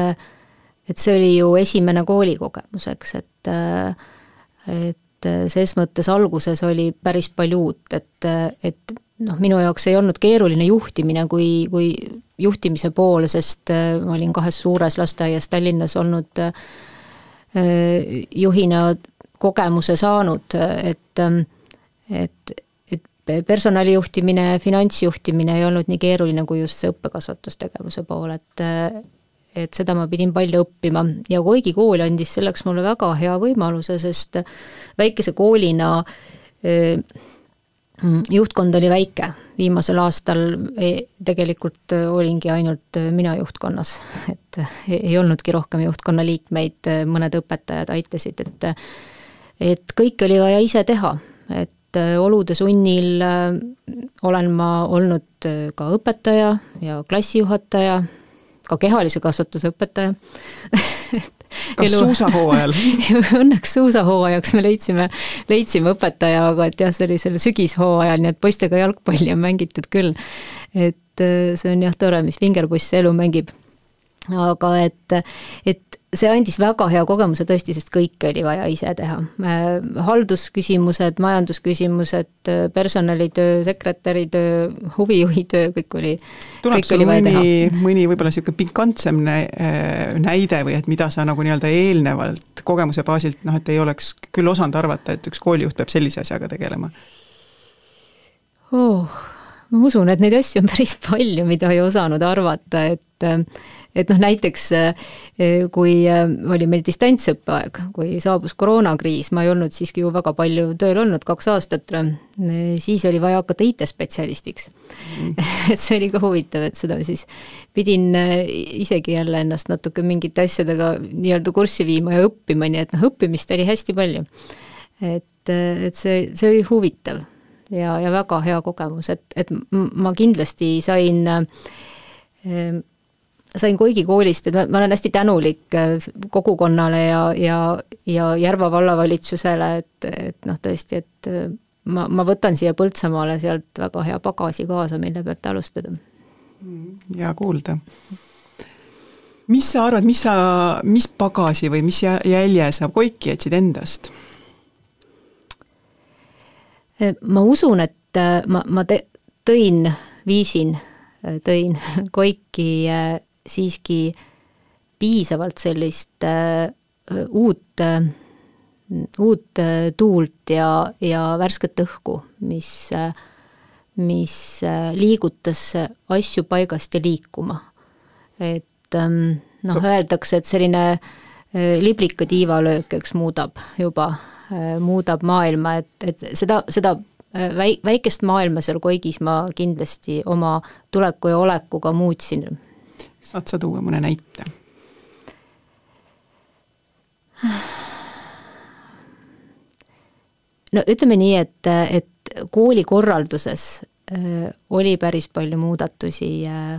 et see oli ju esimene koolikogemus, eks, et et ses mõttes alguses oli päris palju uut, et, et noh, minu jaoks ei olnud keeruline juhtimine kui, kui juhtimise pool, sest ma olin kahes suures lasteaias Tallinnas olnud juhina kogemuse saanud, et, et personalijuhtimine, finantsjuhtimine ei olnud nii keeruline kui just see õppekasvatustegevuse pool, et et seda ma pidin palju õppima. Ja Koigi kool andis selleks mulle väga hea võimaluse, sest väikese koolina juhtkond oli väike, viimasel aastal ei, tegelikult olingi ainult mina juhtkonnas, et ei olnudki rohkem juhtkonna liikmeid, mõned õpetajad aitasid, et et kõike oli vaja ise teha, et äh, olude sunnil olen ma olnud ka õpetaja ja klassijuhataja, ka kehalise kasvatuse õpetaja kas suusahooajal õnneks suusahooajaks me leidsime, leidsime õpetaja, aga et jah, see oli selle sügishooajal, nii et poistega jalgpalli on mängitud küll. et see on jah tore, mis vingerpuss elu mängib. aga et, et see andis väga hea kogemuse tõesti, sest kõike oli vaja ise teha. Äh, haldusküsimused, majandusküsimused, äh, personalitöö, sekretäritöö, huvijuhi töö, kõik oli, tuleb sul mõni, mõni võib-olla niisugune pikantsem äh, näide või et mida sa nagu nii-öelda eelnevalt kogemuse baasilt noh, et ei oleks küll osanud arvata, et üks koolijuht peab sellise asjaga tegelema oh,? ma usun, et neid asju on päris palju, mida ei osanud arvata, et et noh, näiteks eh, kui eh, oli meil distantsõppeaeg, kui saabus koroonakriis, ma ei olnud siiski ju väga palju tööl olnud, kaks aastat, eh, siis oli vaja hakata IT-spetsialistiks mm.. et see oli ka huvitav, et seda siis pidin isegi jälle ennast natuke mingite asjadega nii-öelda kurssi viima ja õppima, nii et noh, õppimist oli hästi palju. et, et see, see oli huvitav ja, ja väga hea kogemus, et, et ma kindlasti sain sain Koigi koolist, et ma, ma olen hästi tänulik äh, kogukonnale ja, ja, ja Järva vallavalitsusele, et, et noh, tõesti, et äh, ma, ma võtan siia Põltsamaale sealt väga hea pagasi kaasa, mille pealt alustada. hea kuulda. mis sa arvad, mis sa, mis pagasi või mis jälje sa Koiki jätsid endast? Äh, ma usun, et ma, ma te-, tõin, viisin, tõin Koiki siiski piisavalt sellist äh, uut äh,, uut äh, tuult ja, ja värsket õhku, mis mis liigutas asju paigast ja liikuma. et ähm, noh, öeldakse, et selline liblika tiivalöök, eks, muudab juba, muudab maailma, et, et seda, seda väi-, väikest maailma seal Koigis ma kindlasti oma tuleku ja olekuga muutsin saad sa tuua mõne näite? no ütleme nii, et, et koolikorralduses äh, oli päris palju muudatusi äh,,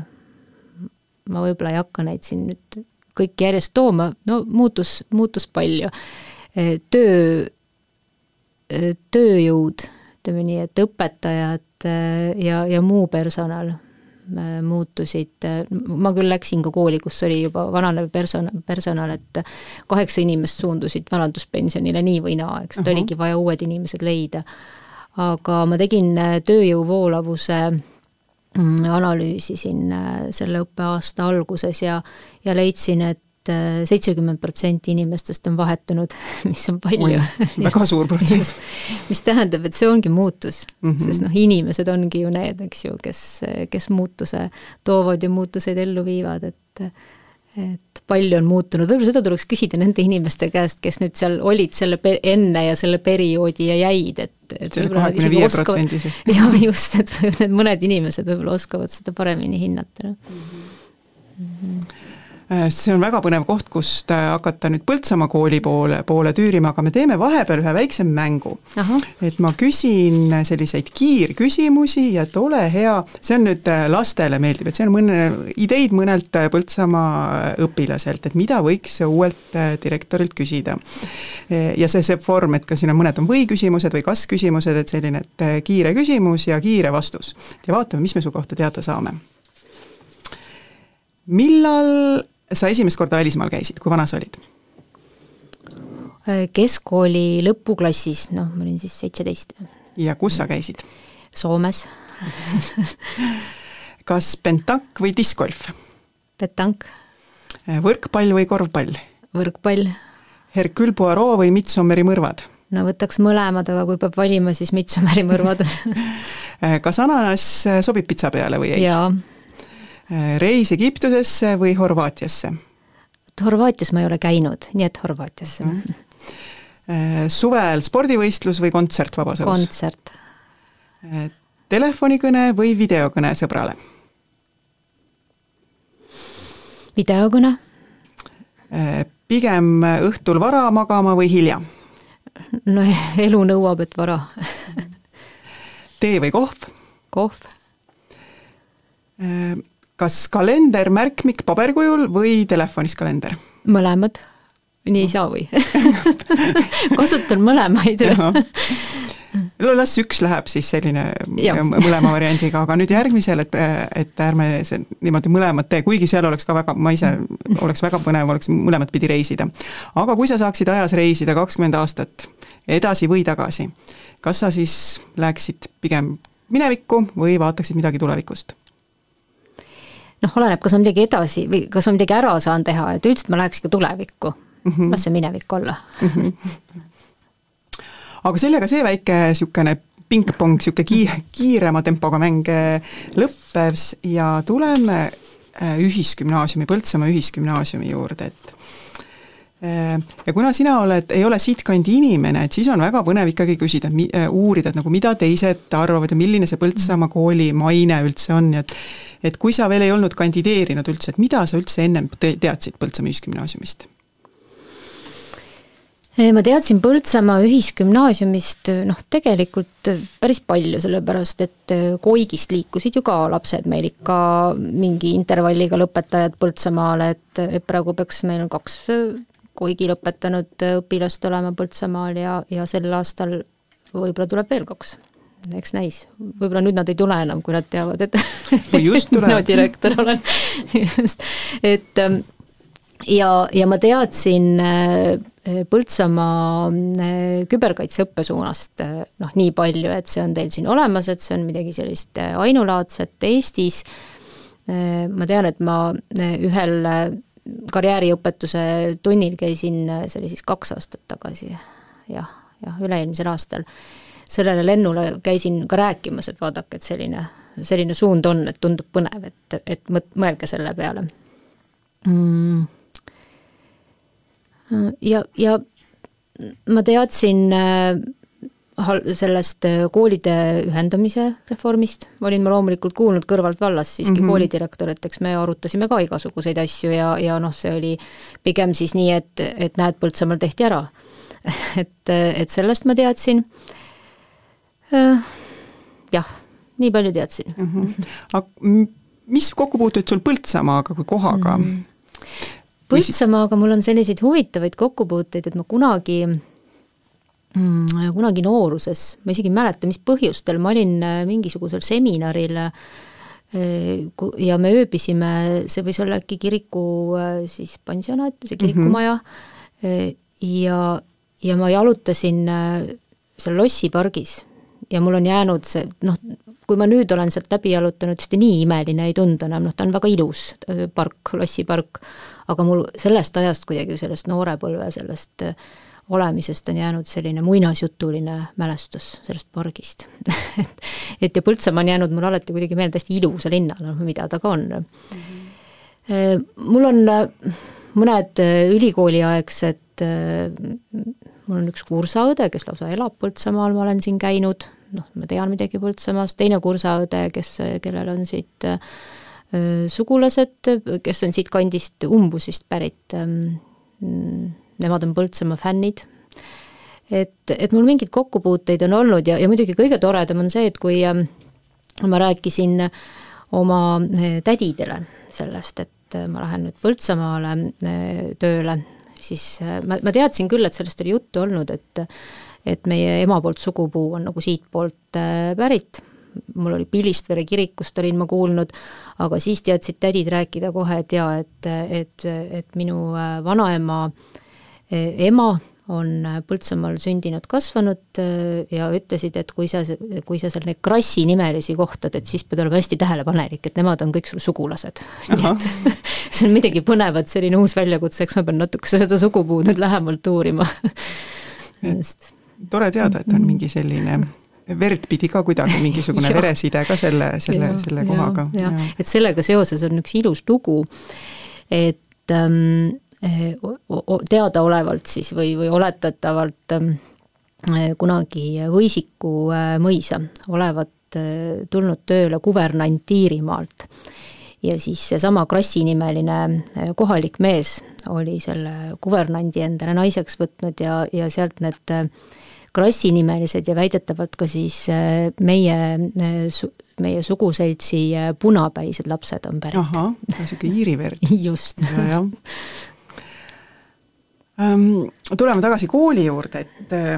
ma võib-olla ei hakka neid siin nüüd kõiki järjest tooma, no muutus, muutus palju äh,. töö äh,, tööjõud, ütleme nii, et õpetajad ja, ja muu personal muutusid, ma küll läksin ka kooli, kus oli juba vananev person-, personal, et kaheksa inimest suundusid vanaduspensionile nii või naa, eks, et oligi vaja uued inimesed leida. aga ma tegin äh, tööjõu voolavuse mm, analüüsi siin äh, selle õppeaasta alguses ja, ja leidsin, et äh, seitsekümmend protsenti inimestest on vahetunud, mis on palju. väga suur protsent. mis tähendab, et see ongi muutus mm. -hmm. sest noh, inimesed ongi ju need, eks ju, kes, kes muutuse toovad ja muutuseid ellu viivad, et et palju on muutunud, võib-olla seda tuleks küsida nende inimeste käest, kes nüüd seal olid selle enne ja selle perioodi ja jäid, et et võib-olla nad isegi oskavad- jah, just, et need mõned inimesed võib-olla oskavad seda paremini hinnata, noh. Äh, see on väga põnev koht, kust äh, hakata nüüd Põltsamaa kooli poole, poole tüürima, aga me teeme vahepeal ühe väikse mängu. et ma küsin selliseid kiirküsimusi ja et ole hea, see on nüüd äh, lastele meeldib, et see on mõne, ideid mõnelt äh, Põltsamaa õpilaselt, et mida võiks uuelt äh, direktorilt küsida. ja see, see vorm, et ka siin on mõned on või-küsimused või kas-küsimused, et selline, et äh, kiire küsimus ja kiire vastus. ja vaatame, mis me su kohta teada saame. millal sa esimest korda välismaal käisid, kui vana sa olid? keskkooli lõpuklassis, noh, ma olin siis seitseteist, ja kus sa käisid? Soomes, kas pentank või diskgolf? petank, võrkpall või korvpall? võrkpall, Hercule Poirot või Midsommeri mõrvad? no võtaks mõlemad, aga kui peab valima, siis Midsommeri mõrvad kas ananas sobib pitsa peale või ei? jaa, reis Egiptusesse või Horvaatiasse? Horvaatias ma ei ole käinud, nii et Horvaatiasse mm. Äh, suvel spordivõistlus või kontsert vabas õhus? kontsert, telefonikõne või videokõne sõbrale? videokõne, Äh, pigem õhtul vara magama või hilja? no elu nõuab, et vara, tee või kohv? kohv, Äh, kas kalender märkmik paberkujul või telefonis kalender? mõlemad, nii ei saa või kasutan mõlemaid no las üks läheb siis selline Jah. mõlema variandiga, aga nüüd järgmisel, et, et ärme see niimoodi mõlemat tee, kuigi seal oleks ka väga, ma ise, oleks väga põnev, oleks mõlemat pidi reisida. aga kui sa saaksid ajas reisida kakskümmend aastat edasi või tagasi, kas sa siis läheksid pigem minevikku või vaataksid midagi tulevikust? Noh, oleneb, kas ma midagi edasi või kas ma midagi ära saan teha, et üldiselt ma läheks ikka tulevikku. Mm, -hmm. las see minevik olla. Aga sellega see väike niisugune pingpong, niisugune kiire, kiirema tempoga mäng äh, lõppes ja tuleme äh, ühisgümnaasiumi, Põltsamaa ühisgümnaasiumi juurde, et ja kuna sina oled, ei ole siitkandi inimene, et siis on väga põnev ikkagi küsida, uurida, et nagu mida teised arvavad ja milline see Põltsamaa kooli maine üldse on et et kui sa veel ei olnud kandideerinud üldse, et mida sa üldse ennem te teadsid Põltsamaa ühisgümnaasiumist? ma teadsin Põltsamaa ühisgümnaasiumist noh, tegelikult päris palju, sellepärast et Koigist liikusid ju ka lapsed meil ikka mingi intervalliga lõpetajad Põltsamaale, et praegu peaks meil kaks Koigi lõpetanud õpilast olema Põltsamaal ja, ja sel aastal võib-olla tuleb veel kaks. eks näis, võib-olla nüüd nad ei tule enam, kui nad teavad, et mina direktor olen just, et ähm, ja, ja ma teadsin äh, Põltsamaa äh, küberkaitseõppe suunast äh, noh, nii palju, et see on teil siin olemas, et see on midagi sellist äh, ainulaadset Eestis. ma tean, et ma ühel karjääriõpetuse tunnil käisin, see oli siis kaks aastat tagasi, jah, jah, üle-eelmisel aastal. sellele lennule käisin ka rääkimas, et vaadake, et selline, selline suund on, et tundub põnev, et, et mõt-, mõelge selle peale mm ja, ja ma teadsin äh, sellest äh, koolide ühendamise reformist, olin ma loomulikult kuulnud kõrvalt vallast siiski mm -hmm. koolidirektor, et eks me arutasime ka igasuguseid asju ja, ja noh, see oli pigem siis nii, et, et näed, Põltsamaal tehti ära. et, et sellest ma teadsin. jah, nii palju teadsin mm. -hmm. aga mis kokkupuuteid sul Põltsamaaga kui kohaga mm? -hmm. Põltsamaaga mul on selliseid huvitavaid kokkupuuteid, et ma kunagi kunagi nooruses, ma isegi ei mäleta, mis põhjustel, ma olin mingisugusel seminaril ja me ööbisime, see võis olla äkki kiriku siis pansionaat, see kirikumaja mm, -hmm. ja, ja ma jalutasin seal Lossi pargis ja mul on jäänud see noh, kui ma nüüd olen sealt läbi jalutanud, siis ta nii imeline ei tundu enam, noh ta on väga ilus park, lossipark, aga mul sellest ajast kuidagi, sellest noorepõlve, sellest olemisest on jäänud selline muinasjutuline mälestus sellest pargist et, et ja Põltsamaa on jäänud mulle alati kuidagi meelde hästi ilusa linnana, noh mida ta ka on mm. -hmm. mul on mõned ülikooliaegsed, mul on üks kursaõde, kes lausa elab Põltsamaal, ma olen siin käinud, noh, ma tean midagi Põltsamaast, teine kursaõde, kes, kellel on siit äh, sugulased, kes on siit kandist Umbusist pärit ähm,, nemad on Põltsamaa fännid, et, et mul mingeid kokkupuuteid on olnud ja, ja muidugi kõige toredam on see, et kui äh, ma rääkisin oma äh, tädidele sellest, et äh, ma lähen nüüd Põltsamaale äh, tööle, siis ma, ma teadsin küll, et sellest oli juttu olnud, et et meie ema poolt sugupuu on nagu siitpoolt pärit, mul oli Pilistvere kirikust olin ma kuulnud, aga siis teadsid tädid rääkida kohe, et jaa, et, et, et minu vanaema äh, ema on Põltsamaal sündinud, kasvanud ja ütlesid, et kui sa, kui sa seal neid Krassi nimelisi kohtad, et siis pead olema hästi tähelepanelik, et nemad on kõik sul sugulased. nii et see on midagi põnevat, selline uus väljakutse, eks ma pean natukese seda sugupuud nüüd lähemalt uurima. Tore teada, et on mingi selline verd pidi ka kuidagi mingisugune vereside ka selle, selle, selle kohaga. et sellega seoses on üks ilus lugu, et ähm, teadaolevalt siis või, või oletatavalt ähm, kunagi Võisiku äh, mõisa olevat tulnud tööle kuvernant Iirimaalt ja siis seesama Krassi nimeline äh, kohalik mees oli selle kuvernandi endale naiseks võtnud ja, ja sealt need krassinimelised ja väidetavalt ka siis meie, meie suguseltsi punapäised lapsed on pärit. ahah, niisugune Iiri verd. just. Um, tuleme tagasi kooli juurde, et äh,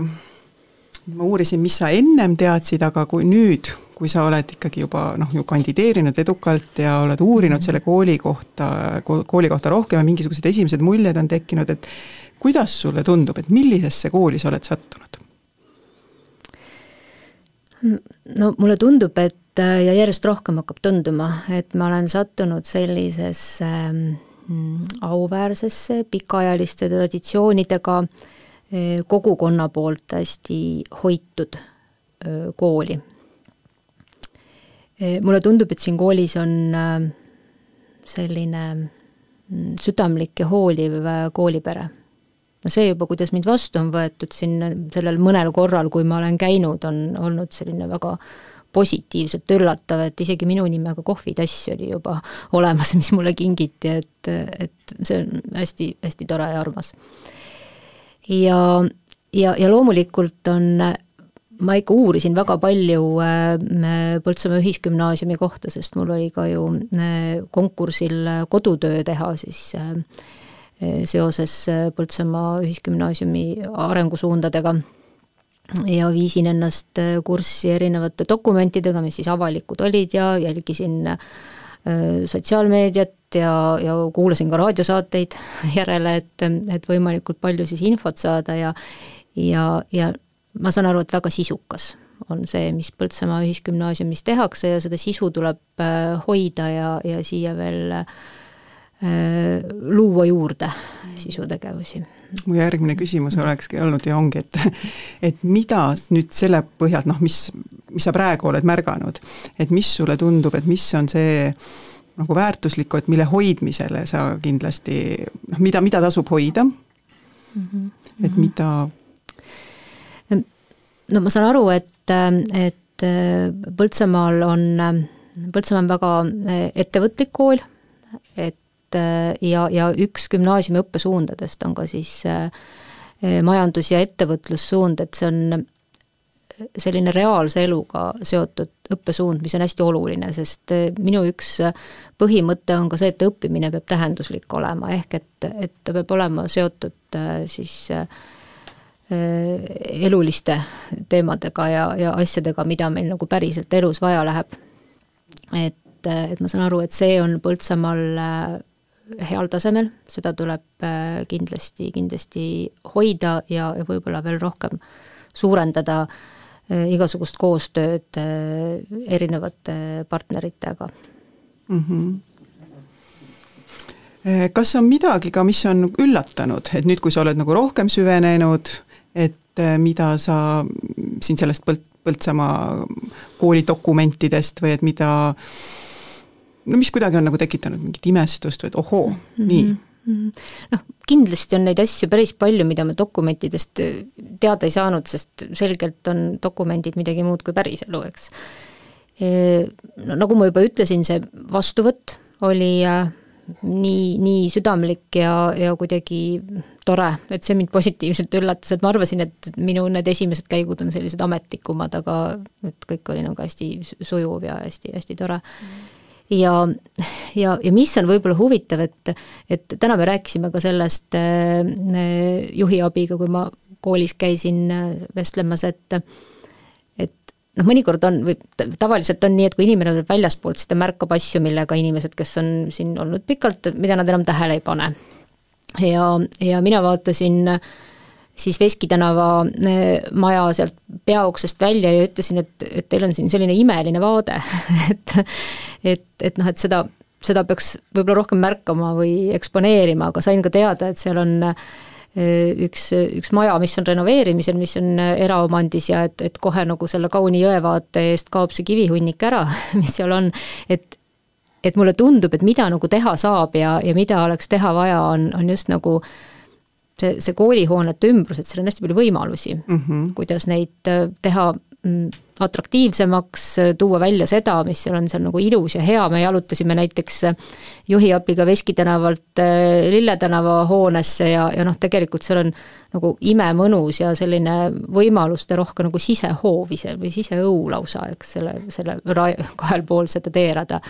ma uurisin, mis sa ennem teadsid, aga kui nüüd, kui sa oled ikkagi juba noh, ju kandideerinud edukalt ja oled uurinud selle kooli kohta, kooli kohta rohkem ja mingisugused esimesed muljed on tekkinud, et kuidas sulle tundub, et millisesse kooli sa oled sattunud? no mulle tundub, et äh, ja järjest rohkem hakkab tunduma, et ma olen sattunud sellisesse mm, auväärsesse pikaajaliste traditsioonidega äh, kogukonna poolt hästi hoitud äh, kooli. mulle tundub, et siin koolis on selline mm, südamlik ja hooliv koolipere no see juba, kuidas mind vastu on võetud siin sellel mõnel korral, kui ma olen käinud, on olnud selline väga positiivselt üllatav, et isegi minu nimega kohvitass oli juba olemas, mis mulle kingiti, et, et see on hästi, hästi tore ja armas. ja, ja, ja loomulikult on ma ikka uurisin väga palju äh, Põltsamaa Ühisgümnaasiumi kohta, sest mul oli ka ju äh, konkursil kodutöö teha siis äh, seoses Põltsamaa Ühisgümnaasiumi arengusuundadega ja viisin ennast eh, kurssi erinevate dokumentidega, mis siis avalikud olid ja jälgisin sotsiaalmeediat ja, ja kuulasin ka raadiosaateid järele, et, et võimalikult palju siis infot saada ja ja, ja ma saan aru, et väga sisukas on see, mis Põltsamaa Ühisgümnaasiumis tehakse ja seda sisu tuleb hoida ja, ja siia veel äh, Äh, luua juurde sisutegevusi. Mu järgmine küsimus olekski olnud ja ongi, et et mida nüüd selle põhjalt, noh, mis, mis sa praegu oled märganud, et mis sulle tundub, et mis on see nagu väärtuslikku, et mille hoidmisele sa kindlasti, noh, mida, mida tasub hoida? Mm, -hmm. et mida no ma saan aru, et, et Põltsamaal on, Põltsamaa on väga ettevõtlik kool, et et äh, ja, ja üks gümnaasiumi õppesuundadest on ka siis äh, majandus- ja ettevõtlussuund, et see on selline reaalse eluga seotud õppesuund, mis on hästi oluline, sest äh, minu üks põhimõte on ka see, et õppimine peab tähenduslik olema, ehk et, et ta peab olema seotud siis eluliste teemadega ja, ja asjadega, mida meil nagu päriselt elus vaja läheb. et, et ma saan aru, et see on Põltsamaal heal tasemel, seda tuleb äh, kindlasti, kindlasti hoida ja, ja võib-olla veel rohkem suurendada. igasugust koostööd erinevate partneritega mm. -hmm kas on midagi ka, mis on üllatanud, et nüüd, kui sa oled nagu rohkem süvenenud, et mida sa siin sellest Põlt-, Põltsamaa kooli dokumentidest või et mida no mis kuidagi on nagu tekitanud mingit imestust või et ohoo mm, -hmm. nii mhm. noh, kindlasti on neid asju päris palju, mida me dokumentidest teada ei saanud, sest selgelt on dokumendid midagi muud kui päriselu, eks. No nagu ma juba ütlesin, see vastuvõtt oli äh, nii, nii südamlik ja, ja kuidagi tore, et see mind positiivselt üllatas, et ma arvasin, et minu need esimesed käigud on sellised ametlikumad, aga et kõik oli nagu hästi sujuv ja hästi, hästi tore ja, ja, ja mis on võib-olla huvitav, et, et täna me rääkisime ka sellest äh, juhi abiga, kui ma koolis käisin äh, vestlemas, et noh, mõnikord on, või tavaliselt on nii, et kui inimene tuleb väljaspoolt, siis ta märkab asju, millega inimesed, kes on siin olnud pikalt, mida nad enam tähele ei pane. ja, ja mina vaatasin siis Veski tänava eh, maja sealt peauksest välja ja ütlesin, et, et teil on siin selline imeline vaade et et, et noh, et seda, seda peaks võib-olla rohkem märkama või eksponeerima, aga sain ka teada, et seal on äh, üks, üks maja, mis on renoveerimisel, mis on eraomandis ja et, et kohe nagu selle kauni jõevaate eest kaob see kivihunnik ära, mis seal on, et et mulle tundub, et mida nagu teha saab ja, ja mida oleks teha vaja, on, on just nagu see, see koolihoonete ümbrus, et seal on hästi palju võimalusi mm, -hmm. kuidas neid teha Mm, atraktiivsemaks, tuua välja seda, mis seal on seal nagu ilus ja hea, me jalutasime näiteks juhi abiga Veski tänavalt äh, Lille tänava hoonesse ja, ja noh, tegelikult seal on nagu imemõnus ja selline võimalusterohke nagu sisehoov ise või siseõu lausa, eks, selle, selle ra-, kahelpoolsete teerada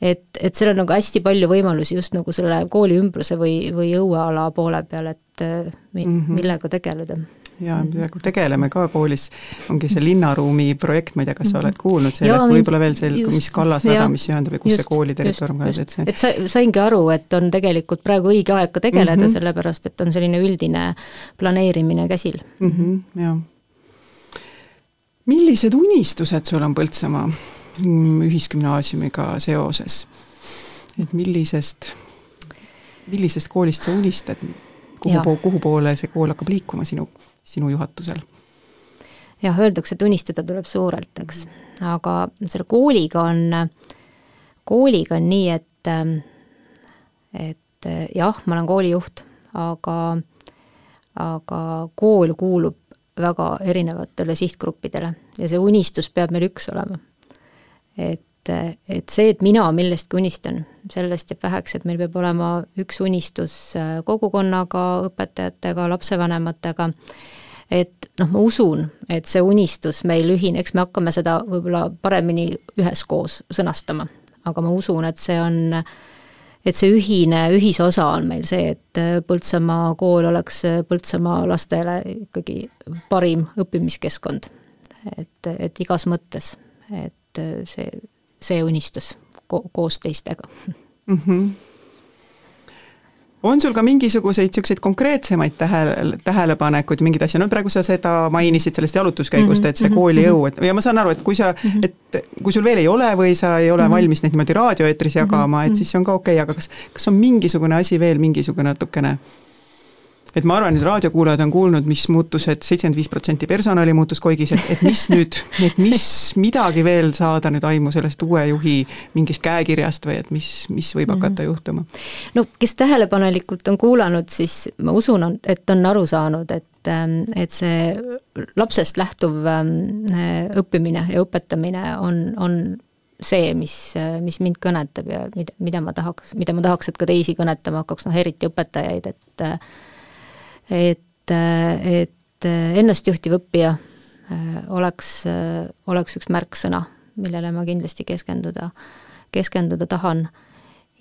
et, et seal on nagu hästi palju võimalusi just nagu selle kooli ümbruse või, või õueala poole peal, et äh, mi, mm -hmm. millega tegeleda ja praegu tegeleme ka koolis, ongi see linnaruumi projekt, ma ei tea, kas sa oled kuulnud sellest, võib-olla veel see, mis kallasrada, mis ühendab ja kus just, see kooli territoorium ka, et see et sa, saingi aru, et on tegelikult praegu õige aeg ka tegeleda mm, -hmm. sellepärast et on selline üldine planeerimine käsil mm. -hmm, jah. millised unistused sul on Põltsamaa ühisgümnaasiumiga seoses? et millisest, millisest koolist sa unistad, kuhu, kuhu poole see kool hakkab liikuma sinu sinu juhatusel? jah, öeldakse, et unistada tuleb suurelt, eks, aga selle kooliga on, kooliga on nii, et, et jah, ma olen koolijuht, aga, aga kool kuulub väga erinevatele sihtgruppidele ja see unistus peab meil üks olema. Et, et see, et mina millestki unistan, sellest jääb väheks, et meil peab olema üks unistus kogukonnaga, õpetajatega, lapsevanematega et noh, ma usun, et see unistus meil ühine, eks me hakkame seda võib-olla paremini üheskoos sõnastama, aga ma usun, et see on, et see ühine, ühisosa on meil see, et Põltsamaa kool oleks Põltsamaa lastele ikkagi parim õppimiskeskkond. et, et igas mõttes, et see, see unistus ko koos teistega mm. -hmm on sul ka mingisuguseid niisuguseid konkreetsemaid tähele, tähelepanekuid, mingeid asju, no praegu sa seda mainisid sellest jalutuskäigust mm, -hmm. et see kooliõu, et ja ma saan aru, et kui sa mm, -hmm. et kui sul veel ei ole või sa ei ole mm -hmm. valmis neid niimoodi raadioeetris jagama, et siis see on ka okei okay,, aga kas, kas on mingisugune asi veel, mingisugune natukene et ma arvan, et raadiokuulajad on kuulnud, mis muutus et, et seitsekümmend viis protsenti personali muutus Koigis, et, et mis nüüd, et mis midagi veel saada nüüd aimu sellest uue juhi mingist käekirjast või et mis, mis võib mhm. hakata juhtuma? no kes tähelepanelikult on kuulanud, siis ma usun, et on aru saanud, et ähm, et see lapsest lähtuv ähm, õppimine ja õpetamine on, on see, mis, mis mind kõnetab ja mida, mida ma tahaks, mida ma tahaks, et ka teisi kõnetama hakkaks, noh eriti õpetajaid, et et, et ennastjuhtiv õppija äh, oleks, äh, oleks üks märksõna, millele ma kindlasti keskenduda, keskenduda tahan.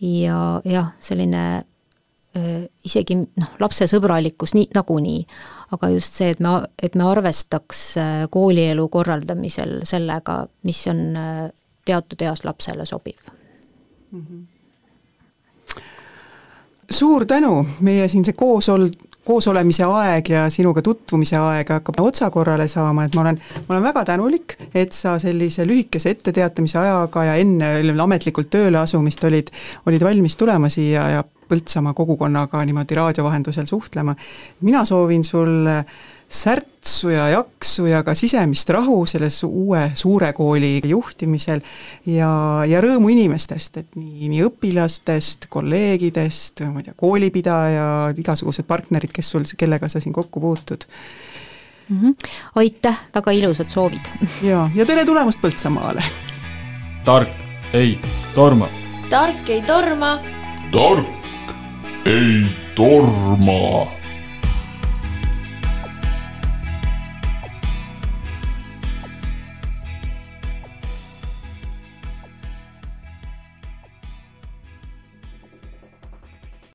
ja jah, selline äh, isegi noh, lapsesõbralikkus nii, nagunii, aga just see, et me, et me arvestaks koolielu korraldamisel sellega, mis on teatud eas lapsele sobiv mm. -hmm suur tänu, meie siin see koos ol-, koosolemise aeg ja sinuga tutvumise aeg hakkab otsakorrale saama, et ma olen, ma olen väga tänulik, et sa sellise lühikese etteteatamise ajaga ja enne ametlikult tööle asumist olid, olid valmis tulema siia ja Põltsamaa kogukonnaga niimoodi raadio vahendusel suhtlema. mina soovin sulle särtsu ja jaksu ja ka sisemist rahu selles uue suure kooli juhtimisel ja, ja rõõmu inimestest, et nii, nii õpilastest, kolleegidest, ma ei tea, koolipidajad, igasugused partnerid, kes sul, kellega sa siin kokku puutud mm. -hmm. aitäh, väga ilusad soovid! ja, ja tere tulemast Põltsamaale! tark ei torma. tark ei torma. tark ei torma